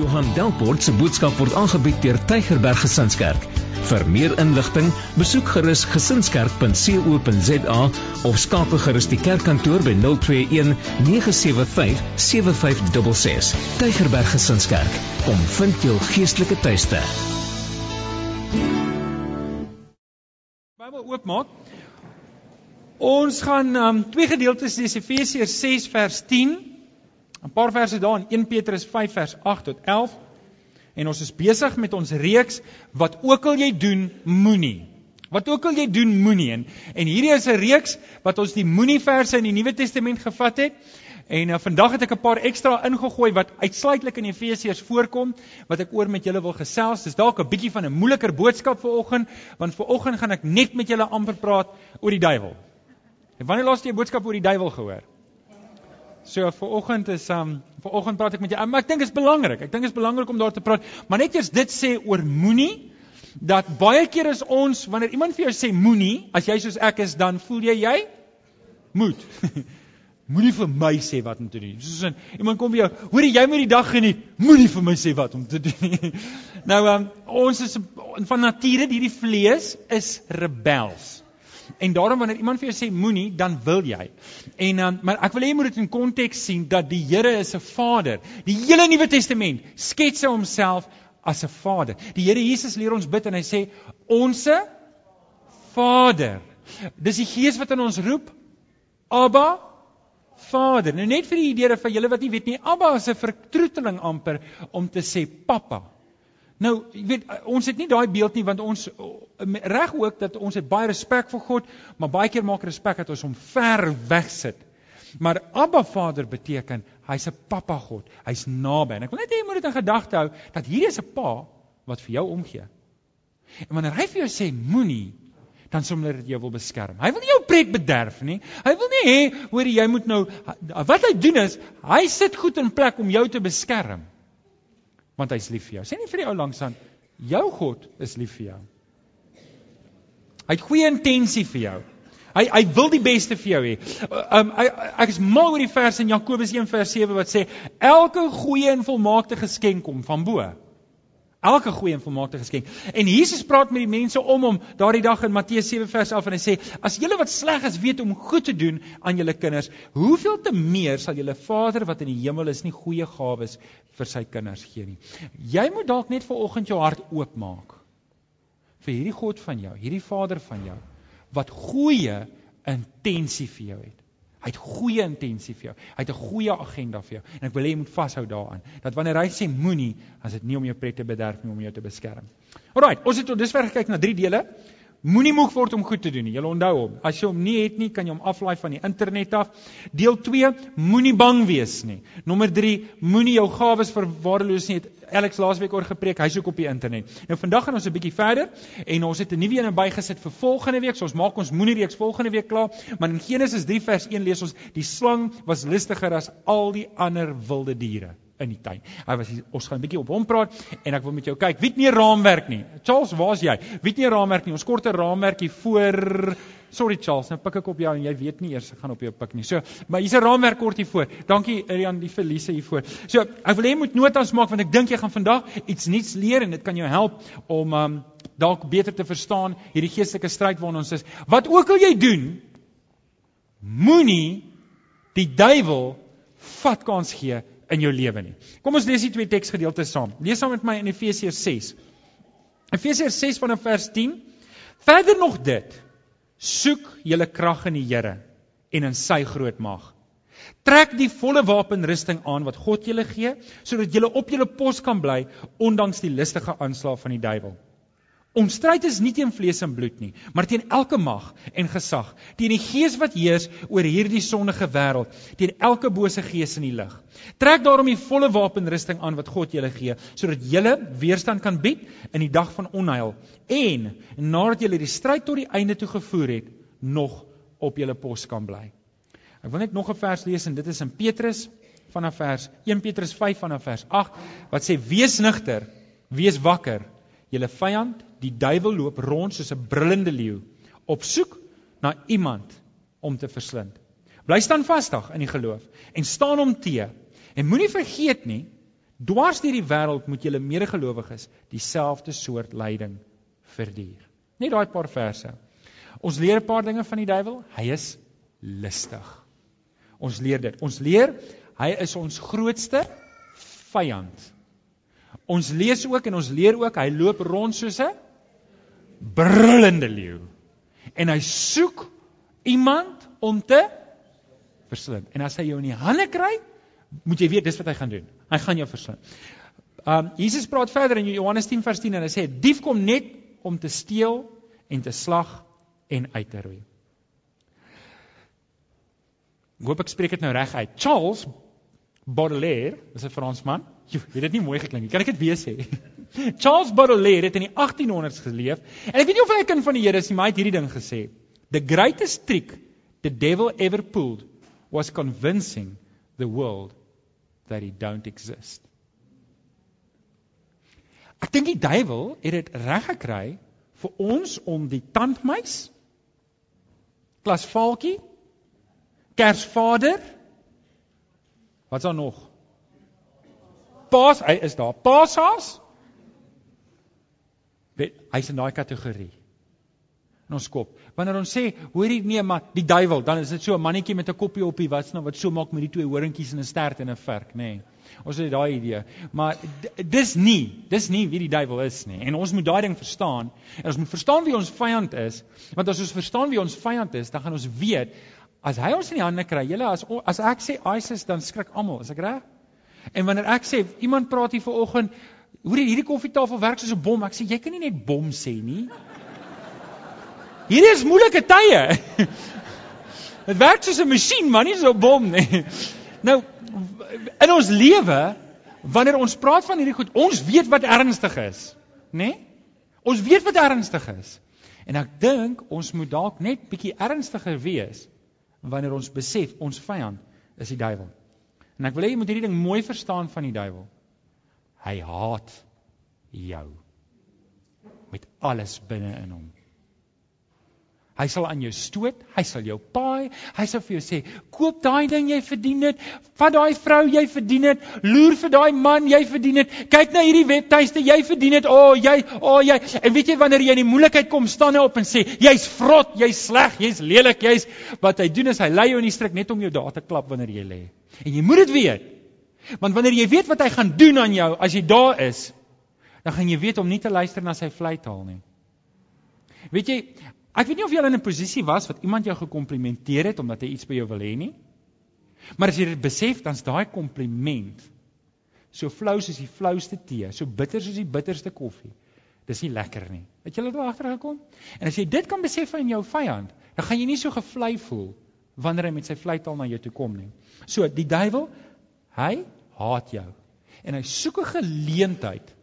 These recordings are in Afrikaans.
Johan Delport se boodskap word aangebied deur Tygerberg Gesinskerk. Vir meer inligting, besoek gerus gesinskerk.co.za of skakel gerus die kerkkantoor by 021 975 7566. Tygerberg Gesinskerk, kom vind jou geestelike tuiste. Bybel oopmaak. Ons gaan um, twee gedeeltes lees Efesiërs 6 vers 10 'n paar verse daar in 1 Petrus 5 vers 8 tot 11. En ons is besig met ons reeks wat ook al jy doen, moenie. Wat ook al jy doen, moenie. En, en hierdie is 'n reeks wat ons die moenie verse in die Nuwe Testament gevat het. En uh, vandag het ek 'n paar ekstra ingegooi wat uitsluitlik in Efesiërs voorkom wat ek oor met julle wil gesels. Dis dalk 'n bietjie van 'n moeiliker boodskap vir oggend, want vir oggend gaan ek net met julle amper praat oor die duiwel. En wanneer laas jy 'n boodskap oor die duiwel gehoor? So vir oggend is um vir oggend praat ek met jou. Maar ek dink dit is belangrik. Ek dink dit is belangrik om daar te praat. Maar net eers dit sê oor moenie dat baie keer is ons wanneer iemand vir jou sê moenie, as jy soos ek is, dan voel jy jy moet. moenie vir my sê wat om te doen. Soos in, iemand kom by jou, hoor jy moet die dag geniet. Moenie vir my sê wat om te doen. nou um ons is van nature hierdie vlees is rebels. En daarom wanneer iemand vir jou sê moenie, dan wil jy. En um, maar ek wil hê jy moet dit in konteks sien dat die Here is 'n Vader. Die hele Nuwe Testament skets homself as 'n Vader. Die Here Jesus leer ons bid en hy sê onsse Vader. Dis die Gees wat in ons roep. Abba Vader. Nou net vir die idee van julle wat nie weet nie, Abba is 'n vertroeteling amper om te sê pappa. Nou, jy weet, ons het nie daai beeld nie want ons reg ook dat ons het baie respek vir God, maar baie keer maak respek dat ons hom ver weg sit. Maar Abba Vader beteken hy's 'n pappa God. Hy's naby. En ek wil net hê jy moet dit in gedagte hou dat hier is 'n pa wat vir jou omgee. En wanneer hy vir jou sê moenie, dan sê hy dat jy wil beskerm. Hy wil nie jou pret bederf nie. Hy wil nie hê hoor jy moet nou wat hy doen is hy sit goed in plek om jou te beskerm want hy's lief vir jou. Sê nie vir die ou langs aan, jou God is lief vir jou. Hy het goeie intensie vir jou. Hy hy wil die beste vir jou hê. Um ek, ek is mal oor die vers in Jakobus 1 vers 7 wat sê elke goeie en volmaakte geskenk kom van bo. Elke goeie en volmaakte geskenk. En Jesus praat met die mense om hom daardie dag in Matteus 7 vers 11 en hy sê: "As julle wat sleg is weet om goed te doen aan julle kinders, hoeveel te meer sal julle Vader wat in die hemel is nie goeie gawes vir sy kinders gee nie." Jy moet dalk net vir oggend jou hart oopmaak vir hierdie God van jou, hierdie Vader van jou wat goeie intensie vir jou het. Hy het goeie intensie vir jou. Hy het 'n goeie agenda vir jou. En ek wil hê jy moet vashou daaraan. Dat wanneer hy sê moenie, as dit nie om jou pret te bederf nie, om jou te beskerm. Alraai, ons het tot dusver gekyk na drie dele. Moenie moeg word om goed te doen nie. Jy onthou hom. As jy hom nie het nie, kan jy hom aflaai van die internet af. Deel 2, moenie bang wees nie. Nommer 3, moenie jou gawes verwaarloos nie. Alex laasweek oor gepreek, hy's ook op die internet. Nou vandag gaan ons 'n bietjie verder en ons het 'n nuwe een bygesit vir volgende week. So ons maak ons moenie reeks volgende week klaar. Maar in Genesis 3 vers 1 lees ons: "Die slang was listiger as al die ander wilde diere." In die tuin. Hy was ons gaan 'n bietjie op hom praat en ek wil met jou kyk. Wie het nie raamwerk nie? Charles, waar's jy? Wie het nie raamwerk nie? Ons kort 'n raamwerkie voor Sorry Charles, nou pik ek op jou en jy weet nie eers ek gaan op jou pik nie. So, maar hier's 'n raamwerk kort hier voor. Dankie Rian die verliese hier voor. So, ek wil hê jy moet notas maak want ek dink jy gaan vandag iets nuuts leer en dit kan jou help om um dalk beter te verstaan hierdie geestelike stryd waarna ons is. Wat ook al jy doen, moenie die duiwel vat kans gee in jou lewe nie. Kom ons lees die twee teksgedeeltes saam. Lees saam met my in Efesiërs 6. Efesiërs 6 vanaf vers 10. Verder nog dit: Soek julle krag in die Here en in sy groot mag. Trek die volle wapenrusting aan wat God julle gee, sodat julle op julle pos kan bly ondanks die listige aanslae van die duiwel. Ons stryd is nie teen vlees en bloed nie, maar teen elke mag en gesag, teen die gees wat heers oor hierdie sondige wêreld, teen elke bose gees in die lig. Trek daarom die volle wapenrusting aan wat God julle gee, sodat julle weerstand kan bied in die dag van onheil en nadat julle die stryd tot die einde toe gevoer het, nog op julle pos kan bly. Ek wil net nog 'n vers lees en dit is in Petrus vanaf vers 1 Petrus 5 vanaf vers 8 wat sê wees nigter, wees wakker Julle vyand, die duiwel loop rond soos 'n brullende leeu, op soek na iemand om te verslind. Bly staan vasdag in die geloof en staan hom te. En moenie vergeet nie Dwars deur die wêreld moet julle medegelowiges dieselfde soort lyding verduur. Net daai paar verse. Ons leer 'n paar dinge van die duiwel. Hy is listig. Ons leer dit. Ons leer hy is ons grootste vyand. Ons lees ook en ons leer ook hy loop rond soos 'n brullende leeu. En hy soek iemand om te verslind. En as hy jou in die hande kry, moet jy weet dis wat hy gaan doen. Hy gaan jou verslind. Um Jesus praat verder in Johannes 10 vers 10 en hy sê dief kom net om te steel en te slag en uit te roei. Ek hoop ek spreek dit nou reg uit. Charles Baudelaire, is 'n Fransman. Jy het dit nie mooi geklink nie. Kan ek dit weer sê? Charles Baudelaire het in die 1800s geleef en ek weet nie of hy 'n kind van die Here is nie, maar hy het hierdie ding gesê. The greatest trick the devil ever pulled was convincing the world that he don't exist. Ek dink die duiwel het dit reg gekry vir ons om die tandmeis klasvalkie Kersvader Wat's daar nog? Paas, hy is daar. Paashaas? Hy's in daai kategorie. In ons kop. Wanneer ons sê, hoorie nee, maar die duiwel, dan is dit so 'n mannetjie met 'n koppie op die wat's nou wat so maak met die twee horingkies en 'n stert en 'n vark, nê. Nee. Ons het daai idee. Maar dis nie, dis nie wie die duiwel is nie. En ons moet daai ding verstaan. En ons moet verstaan wie ons vyand is, want as ons verstaan wie ons vyand is, dan gaan ons weet As hy ons in die hande kry, julle as as ek sê ISIS dan skrik almal, is ek reg? En wanneer ek sê iemand praat hier vanoggend, hoe dit hierdie koffietafel werk soos 'n bom, ek sê jy kan nie net bom sê nie. Hierdie is moeilike tye. Dit werk soos 'n masjien, maar nie so 'n bom nie. Nou in ons lewe, wanneer ons praat van hierdie goed, ons weet wat ernstig is, né? Ons weet wat ernstig is. En ek dink ons moet dalk net bietjie ernstiger wees wanneer ons besef ons vyand is die duiwel. En ek wil hê jy moet hierdie ding mooi verstaan van die duiwel. Hy haat jou met alles binne in hom. Hy sal aan jou stoot, hy sal jou paai, hy sal vir jou sê, "Koop daai ding, jy verdien dit. Vat daai vrou, jy verdien dit. Loer vir daai man, jy verdien dit. Kyk na hierdie webtuiste, jy verdien dit. O, oh, jy, o, oh, jy." En weet jy wanneer jy in die moeilikheid kom, staan hy op en sê, "Jy's vrot, jy's sleg, jy's lelik, jy's wat hy doen is hy lei jou in die strik net om jou daar te klap wanneer jy lê." En jy moet dit weet. Want wanneer jy weet wat hy gaan doen aan jou as jy daar is, dan gaan jy weet om nie te luister na sy vleitaal nie. Weet jy, Ek weet nie of jy in 'n posisie was wat iemand jou gekomplimenteer het omdat hy iets by jou wil hê nie. Maar as jy dit besef, dan's daai kompliment so flou soos die flouste tee, so bitter soos die bitterste koffie. Dis nie lekker nie. Het jy dit al agtergekom? En as jy dit kan besef van jou vyand, dan gaan jy nie so gevlei voel wanneer hy met sy vleitaal na jou toe kom nie. So, die duiwel, hy haat jou. En hy soek 'n geleentheid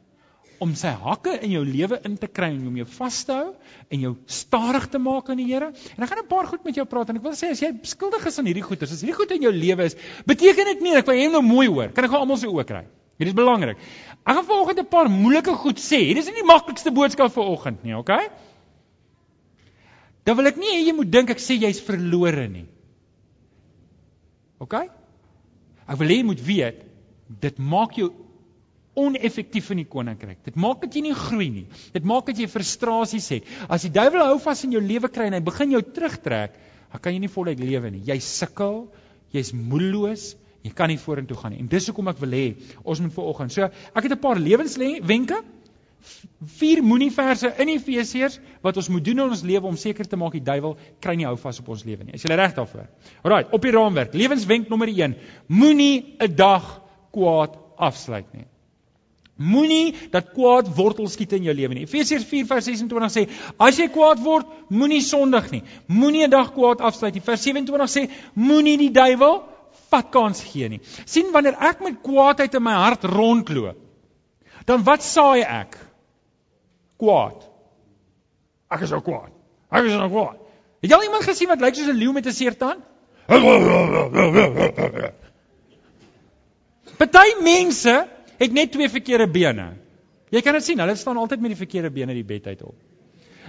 om sy hakke in jou lewe in te kry en om jou vas te hou en jou stadig te maak aan die Here. En ek gaan 'n paar goed met jou praat en ek wil sê as jy skuldig is aan hierdie goeters, as hierdie goed in jou lewe is, beteken dit nie ek wil hê jy moet mooi hoor. Kan ek gou almal se oë kry? Dit is belangrik. Ek gaan vanoggend 'n paar moeilike goed sê. Hier is nie die maklikste boodskap vir oggend nie, okay? Dan wil ek nie hê jy moet dink ek sê jy's verlore nie. Okay? Ek wil hê jy moet weet dit maak jou oneffektief in die koninkryk. Dit maak dat jy nie groei nie. Dit maak dat jy frustrasies het. As die duiwel hou vas in jou lewe kry en hy begin jou terugtrek, dan kan jy nie voluit lewe nie. Jy sukkel, jy's moedeloos, jy kan nie vorentoe gaan nie. En dis hoekom ek wil hê ons moet vanoggend. So, ek het 'n paar lewenswenke. Vier moenie verse in Efesiërs wat ons moet doen in ons lewe om seker te maak die duiwel kry nie hou vas op ons lewe nie. Is jy reg daarvoor? Alraai, op die raamwerk. Lewenswenk nommer 1. Moenie 'n dag kwaad afsluit nie. Moenie dat kwaad wortel skiet in jou lewe nie. Efesiërs 4:26 sê: As jy kwaad word, moenie sondig nie. Moenie 'n dag kwaad afsluit nie. Vers 27 sê: Moenie die duiwel vat kans gee nie. sien wanneer ek met kwaadheid in my hart rondloop, dan wat saai ek? Kwaad. Ek is nou kwaad. Ek is nou kwaad. Het jy al iemand gesien wat lyk soos 'n leeu met 'n seertand? Party mense het net twee verkeerde bene. Jy kan dit sien, hulle staan altyd met die verkeerde bene die bed uit op.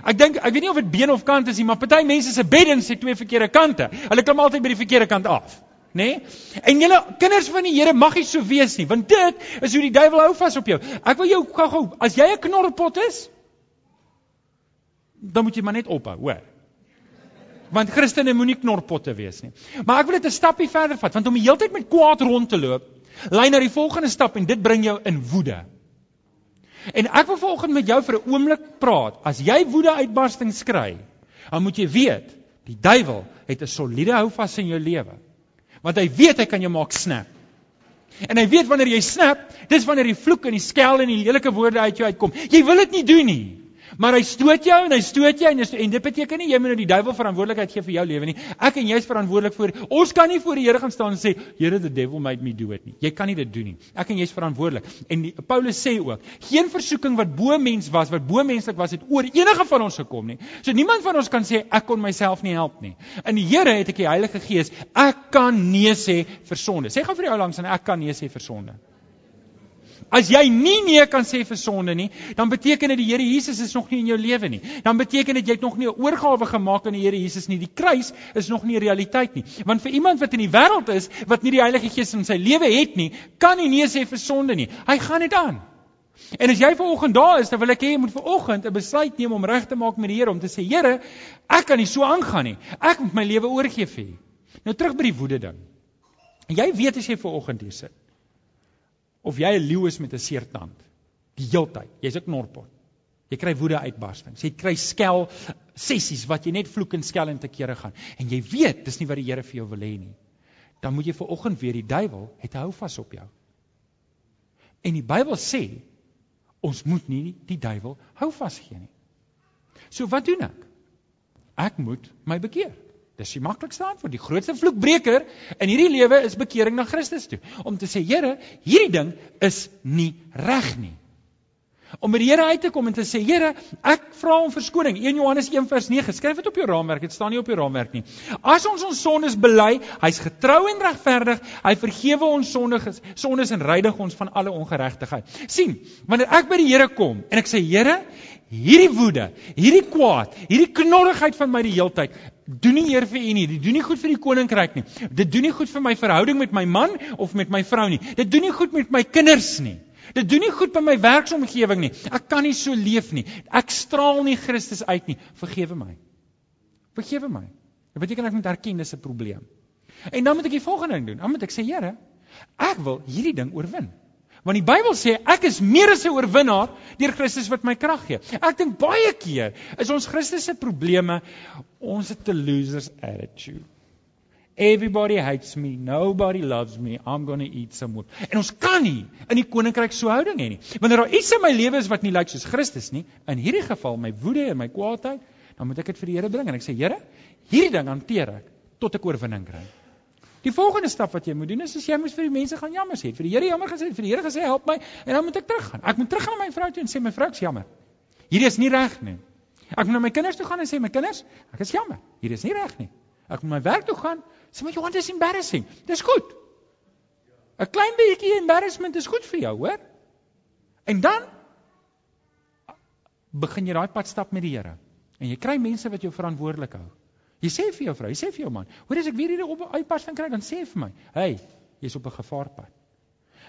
Ek dink ek weet nie of dit been of kant is nie, maar party mense se beddens het twee verkeerde kante. Hulle klim altyd by die verkeerde kant af, nê? Nee? En julle kinders van die Here mag nie so wees nie, want dit is hoe die duiwel hou vas op jou. Ek wil jou gou-gou, as jy 'n knorrepot is, dan moet jy maar net ophou, hoor. Want Christene moenie knorpotte wees nie. Maar ek wil dit 'n stappie verder vat, want om die hele tyd met kwaad rond te loop, lei na die volgende stap en dit bring jou in woede. En ek wil vanoggend met jou vir 'n oomblik praat. As jy woede uitbarstings kry, dan moet jy weet, die duiwel het 'n soliede houvas in jou lewe want hy weet hy kan jou maak snap. En hy weet wanneer jy snap, dis wanneer die vloek en die skel en die lelike woorde uit jou uitkom. Jy wil dit nie doen nie. Maar hy stoot jou en hy stoot jou en, en dit beteken nie jy moet nou die duiwel verantwoordelikheid gee vir jou lewe nie. Ek en jy is verantwoordelik vir ons kan nie voor die Here gaan staan en sê Here the devil made me do it nie. Jy kan nie dit doen nie. Ek en jy is verantwoordelik. En die, Paulus sê ook, geen versoeking wat bo mens was, wat bo menslik was, het oor enige van ons gekom nie. So niemand van ons kan sê ek kon myself nie help nie. In die Here het ek die Heilige Gees. Ek kan nee sê vir sonde. Sê gou vir die ou langs en ek kan nee sê vir sonde. As jy nie nee kan sê vir sonde nie, dan beteken dit die Here Jesus is nog nie in jou lewe nie. Dan beteken dit jy het nog nie 'n oorgawe gemaak aan die Here Jesus nie. Die kruis is nog nie realiteit nie. Want vir iemand wat in die wêreld is, wat nie die Heilige Gees in sy lewe het nie, kan nie nee sê vir sonde nie. Hy gaan dit aan. En as jy vanoggend daar is, dan wil ek hê jy moet vanoggend 'n besluit neem om reg te maak met die Here om te sê, Here, ek kan nie so aangaan nie. Ek moet my lewe oorgee vir U. Nou terug by die woede ding. En jy weet as jy vanoggend hier sit of jy 'n leeu is met 'n seer tand. Die heeltyd. Jy's 'n knorpot. Jy kry woede uitbarstings. Jy kry skel sessies wat jy net vloek en skel en te kere gaan. En jy weet dis nie wat die Here vir jou wil hê nie. Dan moet jy vir oggend weer die duiwel het hou vas op jou. En die Bybel sê ons moet nie die duiwel hou vas gee nie. So wat doen ek? Ek moet my bekeer. Dis die maklikste antwoord. Die grootste vloekbreker in hierdie lewe is bekering na Christus toe. Om te sê, Here, hierdie ding is nie reg nie. Om by die Here uit te kom en te sê, Here, ek vra om verskoning. 1 Johannes 1 vers 9. Skryf dit op jou raamwerk. Dit staan nie op jou raamwerk nie. As ons ons sondes bely, hy's getrou en regverdig. Hy vergewe ons sondes, sondes en reinig ons van alle ongeregtigheid. sien, wanneer ek by die Here kom en ek sê, Here, hierdie woede, hierdie kwaad, hierdie knorrigheid van my die heeltyd, doen nie eer vir u nie. Dit doen nie goed vir die koninkryk nie. Dit doen nie goed vir my verhouding met my man of met my vrou nie. Dit doen nie goed met my kinders nie. Dit doen nie goed by my werksomgewing nie. Ek kan nie so leef nie. Ek straal nie Christus uit nie. Vergewe my. Vergewe my. Dit beteken ek moet erken dis 'n probleem. En dan moet ek die volgende ding doen. Dan moet ek sê, Here, ek wil hierdie ding oorwin. Want die Bybel sê ek is meer as 'n oorwinnaar deur Christus wat my krag gee. Ek dink baie keer is ons Christus se probleme ons het 'n losers attitude. Everybody hates me, nobody loves me. I'm going to eat some wood. En ons kan nie in die koninkryk so houding hê nie. Wanneer daar iets in my lewe is wat nie lyk like soos Christus nie, in hierdie geval my woede en my kwaadheid, dan moet ek dit vir die Here bring en ek sê Here, hierdie ding hanteer ek tot ek oorwinning kry. Die volgende stap wat jy moet doen is as jy moet vir die mense gaan jammer sê. Vir die Here jammer gesê, vir die Here gesê help my en dan moet ek teruggaan. Ek moet teruggaan na my vrou toe en sê my vrou is jammer. Hierdie is nie reg nie. Ek moet na my kinders toe gaan en sê my kinders, ek is jammer. Hierdie is nie reg nie. Ek moet my werk toe gaan. Sê my Johan, dis embarrassing. Dis goed. 'n Klein bietjie embarrassment is goed vir jou, hoor? En dan begin jy daai pad stap met die Here. En jy kry mense wat jou verantwoordelik hou. Jy sê vir jou vrou, jy sê vir jou man, hoor as ek weer hierdie op uitpassing kry, dan sê vir my, "Hey, jy's op 'n gevaarpad."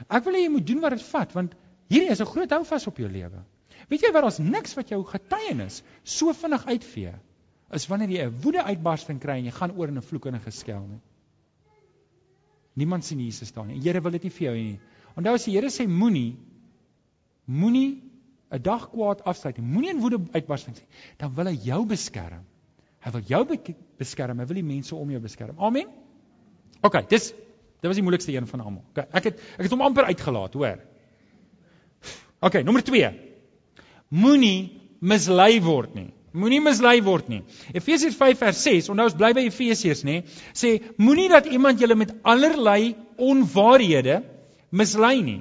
Ek wil hê jy moet doen wat dit vat, want hierdie is 'n groot houvas op jou lewe. Weet jy wat ons niks wat jou getuienis so vinnig uitvee is wanneer jy 'n woede uitbarsting kry en jy gaan oor in 'n vloek en 'n geskel nie. Niemand sien Jesus staan nie. Die Here wil dit nie vir jou hê nie. Onthou as die Here sê moenie moenie 'n dag kwaad afsluit nie. Moenie in woede uitbarsting sê, dan wil hy jou beskerm. Hy wil jou beskerm, hy wil die mense om jou beskerm. Amen. OK, dis dit was die moeilikste een van almal. OK, ek het ek het hom amper uitgelaat, hoor. OK, nommer 2. Moenie mislei word nie. Moenie mislei word nie. Efesiërs 5 vers 6, onthou ons bly by Efesiërs nê, sê moenie dat iemand julle met allerlei onwaarhede mislei nie.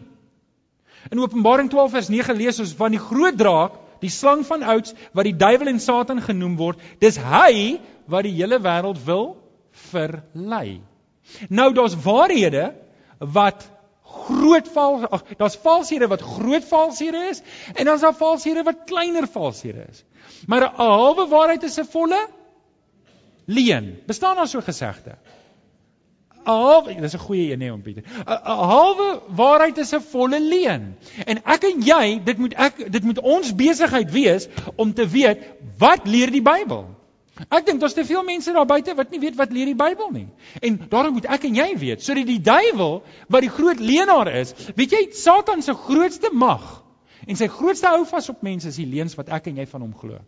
In Openbaring 12 vers 9 lees ons van die groot draak die slang van ouds wat die duiwel en Satan genoem word, dis hy wat die hele wêreld wil verlei. Nou daar's waarhede wat groot val ag daar's valshede wat groot valshede is en dan's daar valshede wat kleiner valshede is. Maar 'n halwe waarheid is 'n volle leuen. Bestaan daar so gesegde? Halwe, dis 'n goeie een nee om Pieter. 'n halwe waarheid is 'n volle leuen. En ek en jy, dit moet ek dit moet ons besigheid wees om te weet wat leer die Bybel. Ek dink daar's te veel mense daar buite wat nie weet wat leer die Bybel nie. En daarom moet ek en jy weet sodat die duiwel wat die groot leenaar is, weet jy Satan se grootste mag en sy grootste houvas op mense is die leuns wat ek en jy van hom glo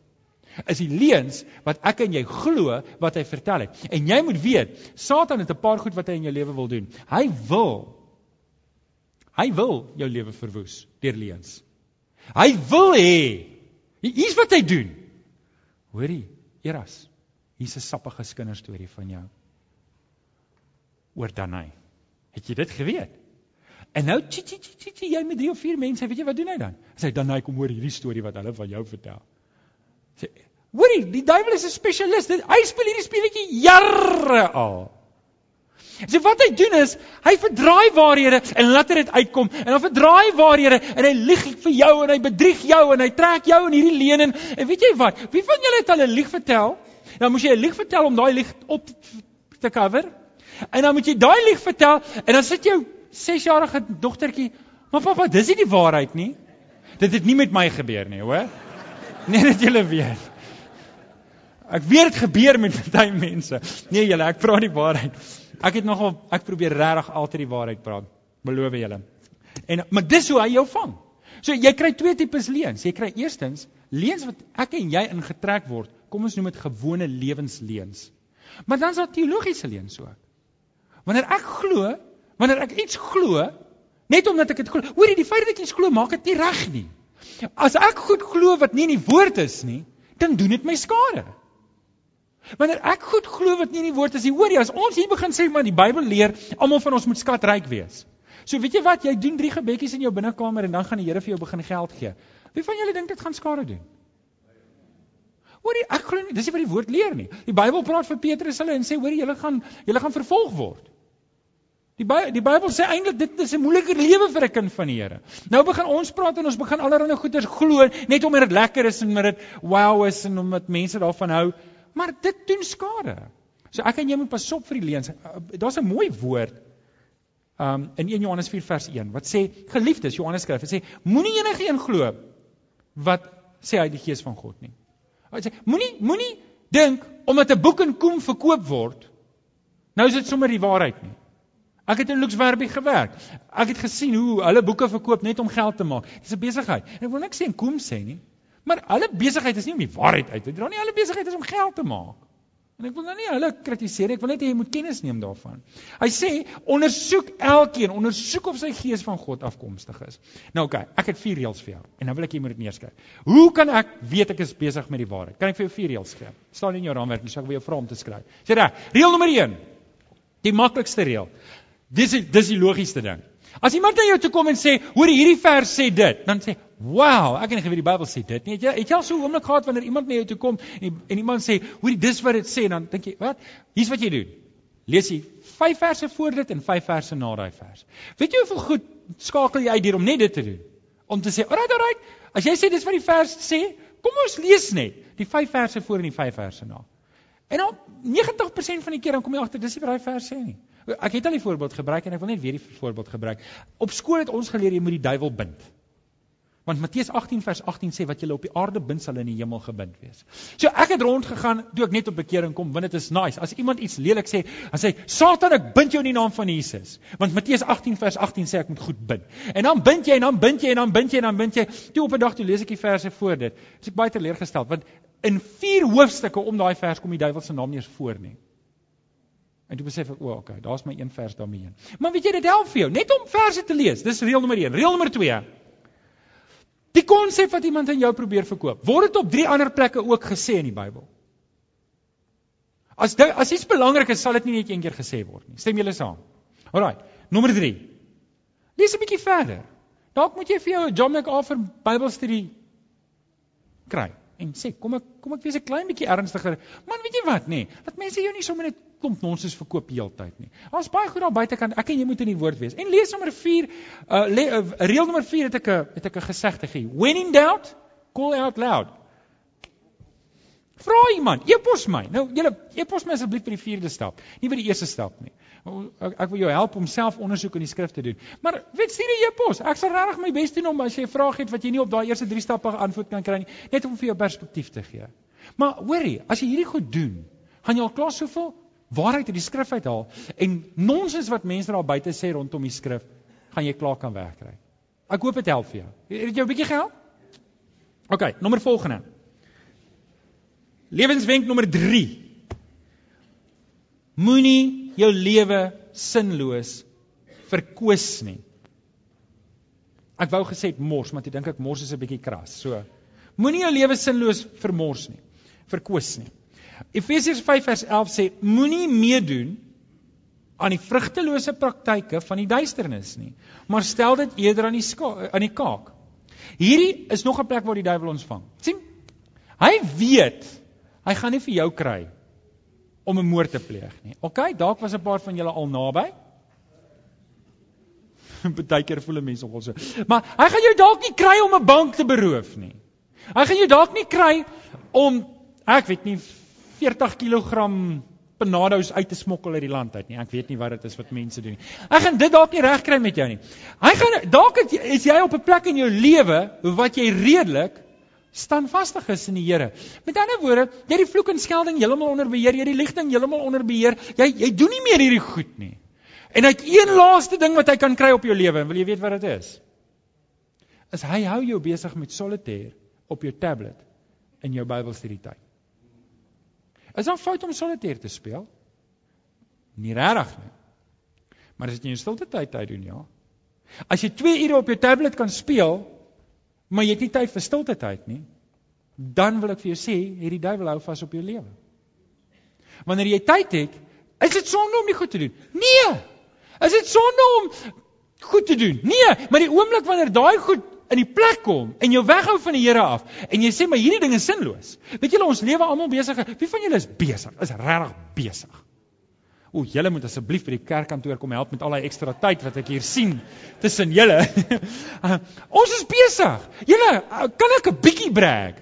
is die leuns wat ek en jy glo wat hy vertel het. En jy moet weet, Satan het 'n paar goed wat hy in jou lewe wil doen. Hy wil hy wil jou lewe verwoes deur leuns. Hy wil hê hier's wat hy doen. Hoorie, Eras. Hier's 'n sappige kinderstorie van jou. Oor Danai. Het jy dit geweet? En nou tjie tjie tjie tjie jy met drie of vier mense, weet jy wat doen hy dan? Hy sê Danai kom hoor hierdie storie wat hulle van jou vertel. Sê, hoorie, die duiwel is 'n spesialis. Hy speel hierdie speletjie jare al. So wat hy doen is, hy verdraai waarhede en laat dit uitkom. En dan verdraai waarhede en hy lieg vir jou en hy bedrieg jou en hy trek jou in hierdie leuen en, en weet jy wat? Wie van julle het al 'n lieg vertel? Dan moet jy 'n lieg vertel om daai lieg op te cover. En dan moet jy daai lieg vertel en dan sit jou 6-jarige dogtertjie, "Maar pappa, dis nie die waarheid nie." Dit het nie met my gebeur nie, hoor. Nee, dat julle weet. Ek weet dit gebeur met baie mense. Nee julle, ek praat die waarheid. Ek het nogal ek probeer regtig altyd die waarheid praat. Beloof julle. En maar dis hoe hy jou vang. So jy kry twee tipes leuns. Jy kry eerstens leuns wat ek en jy ingetrek word. Kom ons noem dit gewone lewensleuns. Maar dan is daar teologiese leuns ook. Wanneer ek glo, wanneer ek iets glo, net omdat ek dit glo, hoorie die feit dat ek iets glo maak dit nie reg nie. As ek goed glo wat nie in die woord is nie, dan doen dit my skade. Wanneer ek goed glo wat nie in die woord is nie, hoor jy, as ons hier begin sê maar die Bybel leer almal van ons moet skatryk wees. So weet jy wat, jy doen drie gebedjies in jou binnekamer en dan gaan die Here vir jou begin geld gee. Wie van julle dink dit gaan skade doen? Hoor jy, ek glo nie, dis nie wat die woord leer nie. Die Bybel praat vir Petrus hulle en sê hoor jy, julle gaan julle gaan vervolg word. Die Bybel die Bybel sê eintlik dit is 'n moeiliker lewe vir 'n kind van die Here. Nou begin ons praat en ons begin allerlei goeders glo net omdat dit lekker is en omdat dit wow is en omdat mense daarvan hou, maar dit doen skade. So ek en jy moet pas op vir die leuns. Daar's 'n mooi woord um in 1 Johannes 4 vers 1 wat sê geliefdes Johannes skryf en sê moenie enige een glo wat sê hy die gees van God nie. Hy sê moenie moenie dink omdat 'n boek in Koem verkoop word nou is dit sommer die waarheid nie. Ek het in Luxwerby gewerk. Ek het gesien hoe hulle boeke verkoop net om geld te maak. Dis 'n besigheid. En ek wil niks sê en kom sê nie. Maar hulle besigheid is nie om die waarheid uit te dra nie. Hulle besigheid is om geld te maak. En ek wil nou nie hulle kritiseer nie. Ek wil net hê jy moet kennis neem daarvan. Hy sê ondersoek elkeen, ondersoek of sy gees van God afkomstig is. Nou oké, okay, ek het vier reëls vir jou en nou wil ek jy moet dit neerskryf. Hoe kan ek weet ek is besig met die waarheid? Kan ek vir jou vier reëls gee? Staan in jou raamwerk, so ek wil jou vra om te skryf. Sê reg. Reël nommer 1. Die maklikste reël. Dis dis die logiesste ding. As iemand na jou toe kom en sê, "Hoor, hierdie vers sê dit," dan sê, "Wow, ek het nie geweet die Bybel sê dit nie." Het jy het jy al so 'n oomblik gehad wanneer iemand na jou toe kom en, en iemand sê, "Hoor, dis wat dit sê," dan dink jy, "Wat? Hier's wat jy doen." Lees jy 5 verse voor dit en 5 verse na daai vers. Weet jy hoeveel goed skakel jy uit hier om net dit te doen? Om te sê, "Alright, alright, as jy sê dis wat die vers sê, kom ons lees net die 5 verse voor en die 5 verse na." En dan 90% van die keer dan kom jy agter dis nie wat daai vers sê nie. Ek het al die voorbeeld gebruik en ek wil net weer die voorbeeld gebruik. Op skool het ons geleer jy moet die duiwel bind. Want Matteus 18 vers 18 sê wat jy op die aarde bind sal in die hemel gebind wees. So ek het rond gegaan toe ek net op bekering kom, want dit is nice. As iemand iets lelik sê, dan sê Satan ek bind jou in die naam van Jesus. Want Matteus 18 vers 18 sê ek moet goed bind. En dan bind jy en dan bind jy en dan bind jy en dan bind jy. Toe op 'n dag toe lees ek die verse voor dit. Dis ek baie teleurgesteld want in vier hoofstukke om daai vers kom die duiwel se naam nie eens voor nie. En toe besef ek, o, okay, daar's my een vers daarmee heen. Maar weet jy dit help vir jou net om verse te lees. Dis reël nommer 1. Reël nommer 2. Die konsep wat iemand aan jou probeer verkoop, word dit op drie ander plekke ook gesê in die Bybel. As dit as iets belangrik is, sal dit nie net een keer gesê word nie. Stem julle saam? Alraai. Nommer 3. Lees 'n bietjie verder. Dalk moet jy vir jou 'n John MacArthur Bybelstudie kry en sê kom ek kom ek wees 'n klein bietjie ernstiger. Man, weet jy wat nê? Nee, dat mense jou nie sommer net klomp nonsens verkoop heeltyd nie. Daar's baie goed daar buitekant. Ek en jy moet in die woord wees. En lees nommer 4, uh, le, uh reël nommer 4 het ek 'n het ek 'n gesegde gee. When in doubt, call out loud. Vra iemand, epos my. Nou julle epos my asseblief vir die vierde stap, nie vir die eerste stap nie. Ek, ek wil jou help om self ondersoek in die skrif te doen. Maar weet stuur die e-pos. Ek sal regtig my bes doen om as jy 'n vraag het wat jy nie op daai eerste 3 stappe antwoord kan kry nie, net om vir jou perspektief te gee. Maar hoorie, as jy hierdie goed doen, gaan jy al klaar soveel waarheid uit die skrif uithaal en nonsens wat mense daar buite sê rondom die skrif, gaan jy klaar kan wegkry. Ek hoop dit help vir jou. Het jou 'n bietjie gehelp? OK, nommer volgende. Lewenswenk nommer 3. Moenie jou lewe sinloos verkwis nie. Ek wou gesê mors, maar ek dink ek mors is 'n bietjie kras. So, moenie jou lewe sinloos vermors nie. Verkwis nie. Efesiërs 5 vers 11 sê moenie meedoen aan die vrugtelose praktyke van die duisternis nie, maar stel dit eerder aan die aan die kaak. Hierdie is nog 'n plek waar die duiwel ons vang. sien? Hy weet hy gaan nie vir jou kry om 'n moord te pleeg nie. OK, dalk was 'n paar van julle al naby. Partykeer voel mense nogal so. Maar hy gaan jou dalk nie kry om 'n bank te beroof nie. Hy gaan jou dalk nie kry om ek weet nie 40 kg penados uit te smokkel uit die land uit nie. Ek weet nie wat dit is wat mense doen nie. Ek gaan dit dalk nie regkry met jou nie. Hy gaan dalk is jy op 'n plek in jou lewe wat jy redelik standvastig is in die Here. Met ander woorde, jy het die vloek en skelding heeltemal onder beheer, jy het die ligting heeltemal onder beheer. Jy jy doen nie meer hierdie goed nie. En hy het een laaste ding wat hy kan kry op jou lewe, wil jy weet wat dit is? Is hy hou jou besig met solitaire op jou tablet in jou Bybelstudie tyd. Is dit fout om solitaire te speel? Nie regtig nie. Maar as jy in stilte tyd tyd doen, ja. As jy 2 ure op jou tablet kan speel, maar jy het nie tyd vir stilte tyd nie, dan wil ek vir jou sê, hierdie duiwel hou vas op jou lewe. Wanneer jy tyd het, is dit sonde om nie goed te doen. Nee. Is dit sonde om goed te doen? Nee, maar die oomblik wanneer daai goed in die plek kom en jou weghou van die Here af en jy sê maar hierdie ding is sinloos. Weet julle ons lewe almal besig. Wie van julle is besig? Is regtig besig. O, julle moet asseblief vir die kerkkantoor kom help met al daai ekstra tyd wat ek hier sien tussen julle. ons is besig. Julle, kan ek 'n bietjie brag?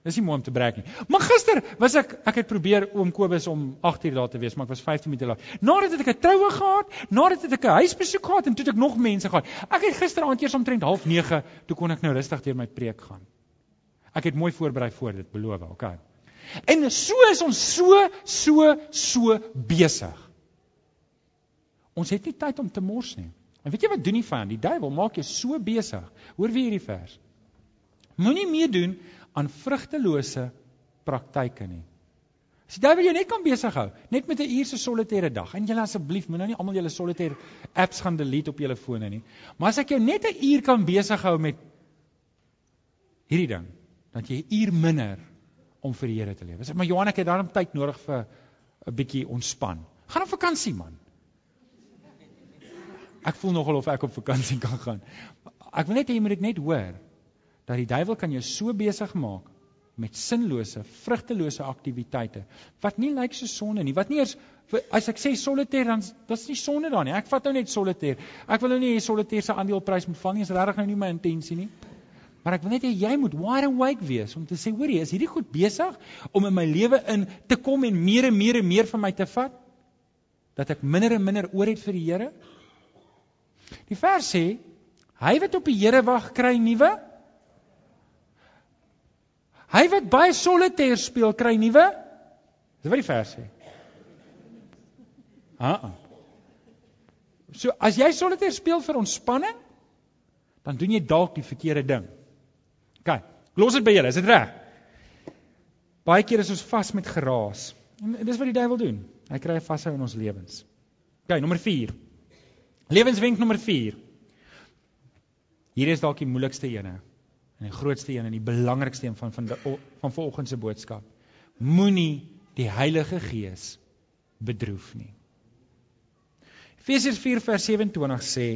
Dis nie mooi om te breek nie. Maar gister was ek ek het probeer oom Kobus om 8 uur daar te wees, maar ek was 15 minute laat. Nadat het ek 'n troue gehad, nadat het ek 'n huisbesoek gehad en toe het ek nog mense gehad. Ek het gisteraand eers omtrent 09:30 toe kon ek nou rustig deur my preek gaan. Ek het mooi voorberei voor dit, beloof, okay. En so is ons so so so besig. Ons het nie tyd om te mors nie. En weet jy wat doen die vyand? Die duiwel maak jou so besig. Hoor wie hierdie vers. Moenie meedoen aan vrugtelose praktyke nie. As jy wil jy net kan besig hou, net met 'n uur se solitaire dag. En julle asseblief moenie nou nie almal julle solitaire apps gaan delete op julle fone nie. Maar as ek jou net 'n uur kan besig hou met hierdie ding, dan jy 'n uur minder om vir die Here te lewe. Sê maar Johan, ek het daarom tyd nodig vir 'n bietjie ontspan. Gaan op vakansie man. Ek voel nogal of ek op vakansie kan gaan. Ek wil net hê jy moet dit net hoor dat die duiwel kan jou so besig maak met sinlose, vrugtelose aktiwiteite wat nie lyk so sonde nie. Wat nie eers as ek sê solitaire dan dis nie sonde daar nie. Ek vat nou net solitaire. Ek wil nou nie hê solitaire se aandeleprys moet val nie. Dis regtig nou nie my intensie nie. Maar ek wil net hê jy moet wide awake wees om te sê, hoorie, is hierdie goed besig om in my lewe in te kom en meer en meer en meer van my te vat? Dat ek minder en minder oor het vir die Here? Die vers sê, hy wat op die Here wag, kry nuwe Hy wat baie solitaire speel kry nuwe. Dis wat die vers sê. Ah. So as jy solitaire speel vir ontspanning, dan doen jy dalk die verkeerde ding. OK. Los dit by julle, is dit reg? Baie keer is ons vas met geraas. En dis wat die duiwel doen. Hy kry vashou in ons lewens. OK, nommer 4. Lewenswenk nommer 4. Hier is dalk die moeilikste ene. En die grootste een en die belangrikste een van van die, van vanoggend se boodskap. Moenie die Heilige Gees bedroef nie. Efesiërs 4 vers 27 sê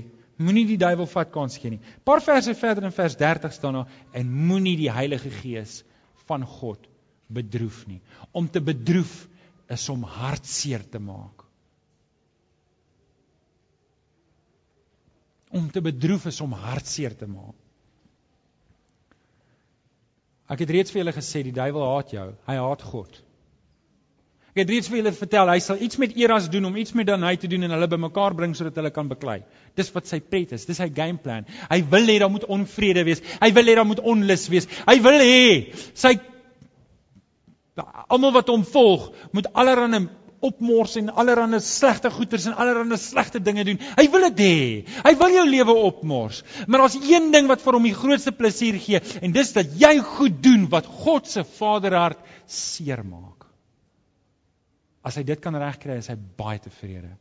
moenie die duiwel vat kans gee nie. Paar verse verder in vers 30 staan daar en moenie die Heilige Gees van God bedroef nie. Om te bedroef is om hartseer te maak. Om te bedroef is om hartseer te maak. Ek het reeds vir julle gesê die duiwel haat jou. Hy haat God. Ek het reeds vir julle vertel, hy sal iets met Eras doen om iets met Danai te doen en hulle bymekaar bring sodat hulle kan beklei. Dis wat sy pret is, dis sy game plan. Hy wil hê daar moet onvrede wees. Hy wil hê daar moet onlus wees. Hy wil hê sy almal wat hom volg moet allerhande opmors en allerhande slegte goeders en allerhande slegte dinge doen. Hy wil dit hê. Hy wil jou lewe opmors. Maar daar's een ding wat vir hom die grootste plesier gee en dis dat jy goed doen wat God se Vaderhart seermaak. As hy dit kan regkry, is hy baie tevrede.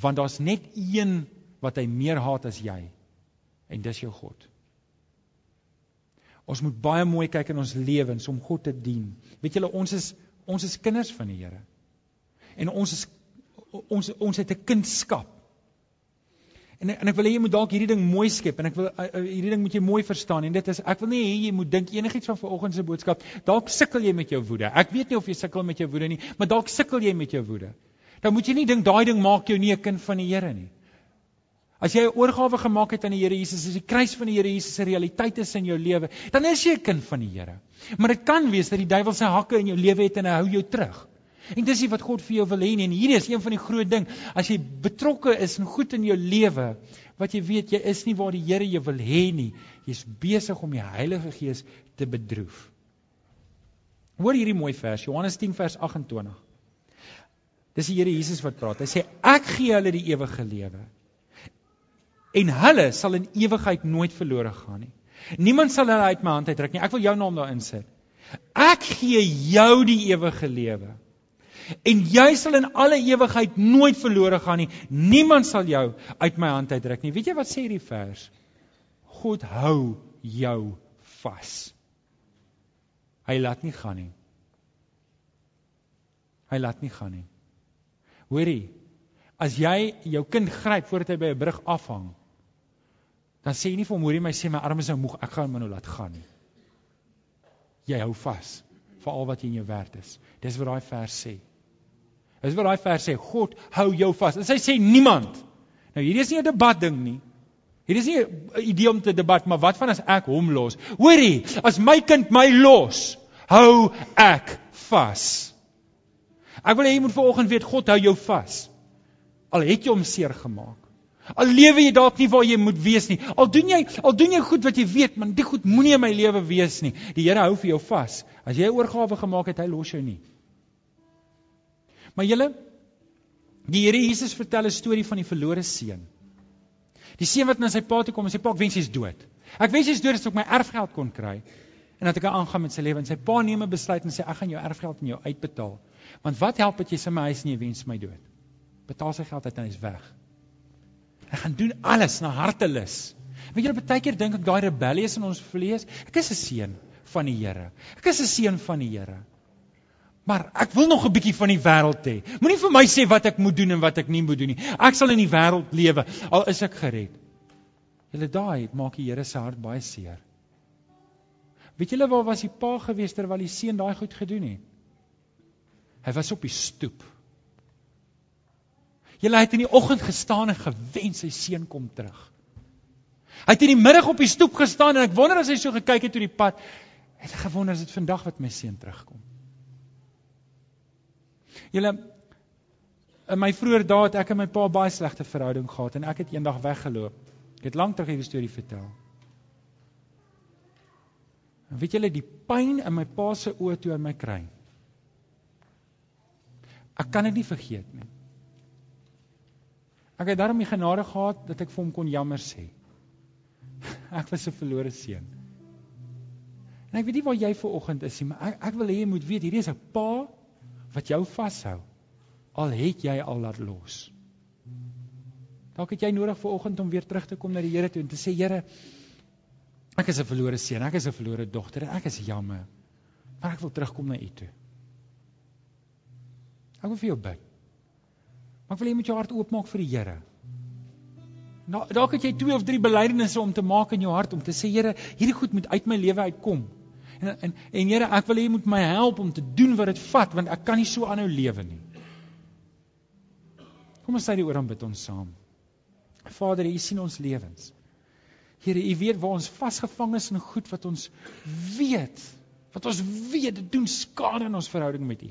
Want daar's net een wat hy meer haat as jy. En dis jou God. Ons moet baie mooi kyk in ons lewens om God te dien. Weet julle, ons is ons is kinders van die Here. En ons is ons ons het 'n kindskap. En en ek wil hê jy moet dalk hierdie ding mooi skep en ek wil uh, uh, hierdie ding moet jy mooi verstaan en dit is ek wil nie hê jy moet dink enigiets van vanoggend se boodskap dalk sukkel jy met jou woede. Ek weet nie of jy sukkel met jou woede nie, maar dalk sukkel jy met jou woede. Dan moet jy nie dink daai ding maak jou nie 'n kind van die Here nie. As jy 'n oorgawe gemaak het aan die Here Jesus, as die kruis van die Here Jesus 'n realiteit is in jou lewe, dan is jy 'n kind van die Here. Maar dit kan wees dat die duiwel sy hakke in jou lewe het en hy hou jou terug. En dis wat God vir jou wil hê. En hier is een van die groot ding. As jy betrokke is in goed in jou lewe, wat jy weet jy is nie waar die Here jou wil hê nie. Jy's besig om die Heilige Gees te bedroef. Hoor hierdie mooi vers, Johannes 10 vers 28. Dis die Here Jesus wat praat. Hy sê ek gee hulle die ewige lewe. En hulle sal in ewigheid nooit verlore gaan nie. Niemand sal hulle uit my hand uitruk nie. Ek wil jou naam daarin sit. Ek gee jou die ewige lewe en jy sal in alle ewigheid nooit verlore gaan nie. Niemand sal jou uit my hand uitdruk nie. Weet jy wat sê hierdie vers? God hou jou vas. Hy laat nie gaan nie. Hy laat nie gaan nie. Hoorie, as jy jou kind gryp voordat hy by 'n brug afhang, dan sê jy nie vir hom hoorie my sê my arm is nou moeg, ek gaan hom nou laat gaan nie. Jy hou vas vir al wat jy in jou werd is. Dis wat daai vers sê. Dis wat daai vers sê, God hou jou vas. En hy sê niemand. Nou hierdie is nie 'n debat ding nie. Hierdie is nie 'n idee om te debat, maar wat van as ek hom los? Hoorie, as my kind my los, hou ek vas. Ek wil hê jy moet vanoggend weet God hou jou vas. Al het jy hom seer gemaak. Al lewe jy dalk nie waar jy moet wees nie. Al doen jy al doen jy goed wat jy weet, maar dit goed moenie in my lewe wees nie. Die Here hou vir jou vas. As jy 'n oorgawe gemaak het, hy los jou nie. Maar julle die Here Jesus vertel 'n storie van die verlore seun. Die seun wat na sy pa toe kom en sy pa wens hy's dood. Ek wens hy's dood sodat ek my erfgeld kon kry en dat ek kan aangaan met sy lewe en sy pa neem 'n besluit en sê ek gaan jou erfgeld aan jou uitbetaal. Want wat help dit jy sy my huis nie wens my dood? Betaal sy geld uit en hy's weg. Hy gaan doen alles na hartelus. Weet julle baie keer dink ek daai rebellies in ons vlees, ek is 'n seun van die Here. Ek is 'n seun van die Here. Maar ek wil nog 'n bietjie van die wêreld hê. Moenie vir my sê wat ek moet doen en wat ek nie moet doen nie. Ek sal in die wêreld lewe al is ek gered. Julle daai maak die Here se hart baie seer. Weet julle waar was die pa gewees terwyl die seun daai goed gedoen het? Hy was op die stoep. Julle het in die oggend gestaan en gewens sy seun kom terug. Hy het in die middag op die stoep gestaan en ek wonder as hy so gekyk het oor die pad, het hy gewonder as dit vandag wat my seun terugkom. Julle in my vroeë dae het ek en my pa baie slegte verhouding gehad en ek het eendag weggeloop. Ek het lank terug hierdie storie vertel. En weet julle die pyn in my pa se oë toe in my kry. Ek kan dit nie vergeet nie. Ek het daarom die genade gehad dat ek vir hom kon jammer sê. Ek was 'n verlore seun. En ek weet nie waar jy ver oggend is nie, maar ek ek wil hê jy moet weet hierdie is 'n pa wat jou vashou al het jy al laat los. Dalk het jy nodig vir oggend om weer terug te kom na die Here toe en te sê Here ek is 'n verlore seun, ek is 'n verlore dogter en ek is jammer. Maar ek wil terugkom na U toe. Ek wil vir jou bid. Maar ek wil hê jy moet jou hart oopmaak vir die Here. Nou dalk het jy twee of drie belydenisse om te maak in jou hart om te sê Here, hierdie goed moet uit my lewe uitkom. En en en Here, ek wil hê jy moet my help om te doen wat dit vat want ek kan nie so aanhou lewe nie. Kom ons sê die oor aan bid ons saam. Vader, U sien ons lewens. Here, U weet waar ons vasgevang is in goed wat ons weet, wat ons weet dit doen skade in ons verhouding met U.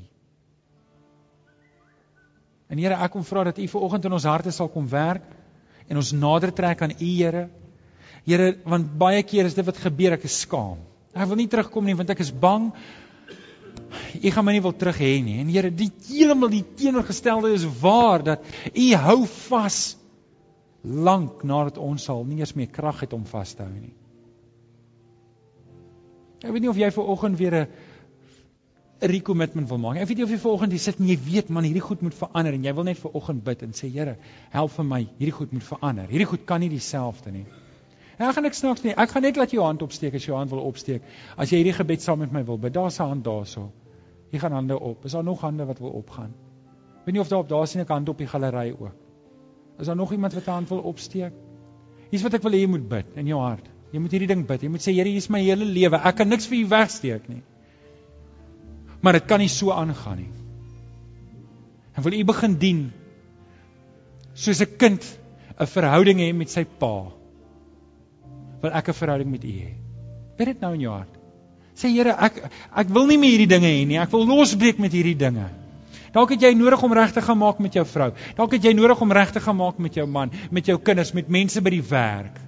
En Here, ek kom vra dat U vanoggend in ons harte sal kom werk en ons nader trek aan U, Here. Here, want baie keer is dit wat gebeur, ek is skaam. Ek wil nie terugkom nie want ek is bang U gaan my nie wil terug hê nie. En Here, die heeltemal die teenoorgestelde is waar dat U hou vas lank nadat ons sal nie eens meer krag het om vas te hou nie. Ek weet nie of jy ver oggend weer 'n recommitment wil maak. Ek weet nie of jy vanoggend hier sit en jy weet man hierdie goed moet verander en jy wil net vanoggend bid en sê Here, help vir my, hierdie goed moet verander. Hierdie goed kan nie dieselfde nie. Ek gaan niks snaaks nie. Ek gaan net laat jou hand opsteek as jy jou hand wil opsteek. As jy hierdie gebed saam met my wil bid. Daar's 'n hand daarso. Jy gaan hande op. Is daar nog hande wat wil opgaan? Weet nie of daar op daar sien ek hand op die galery ook. Is daar nog iemand wat 'n hand wil opsteek? Hier's wat ek wil hê jy moet bid in jou hart. Jy moet hierdie ding bid. Jy moet sê Here, hier is my hele lewe. Ek kan niks vir U wegsteek nie maar dit kan nie so aangaan nie. En wil u begin dien soos 'n kind 'n verhouding hê met sy pa. Wil ek 'n verhouding met u hê? Bid dit nou in jou hart. Sê Here, ek ek wil nie meer hierdie dinge hê nie. Ek wil losbreek met hierdie dinge. Dalk het jy nodig om reg te gaan maak met jou vrou. Dalk het jy nodig om reg te gaan maak met jou man, met jou kinders, met mense by die werk.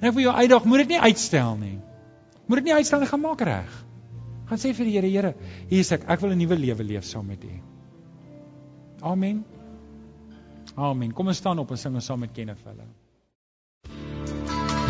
En ek wil jou uitdaag, moet dit nie uitstel nie. Moet dit nie uitstel nie, gaan maak reg. Gaan sê vir die Here, Here, hier is ek. Ek wil 'n nuwe lewe leef saam met U. Amen. Amen. Kom ons staan op en sing ons saam met Kenneth hulle.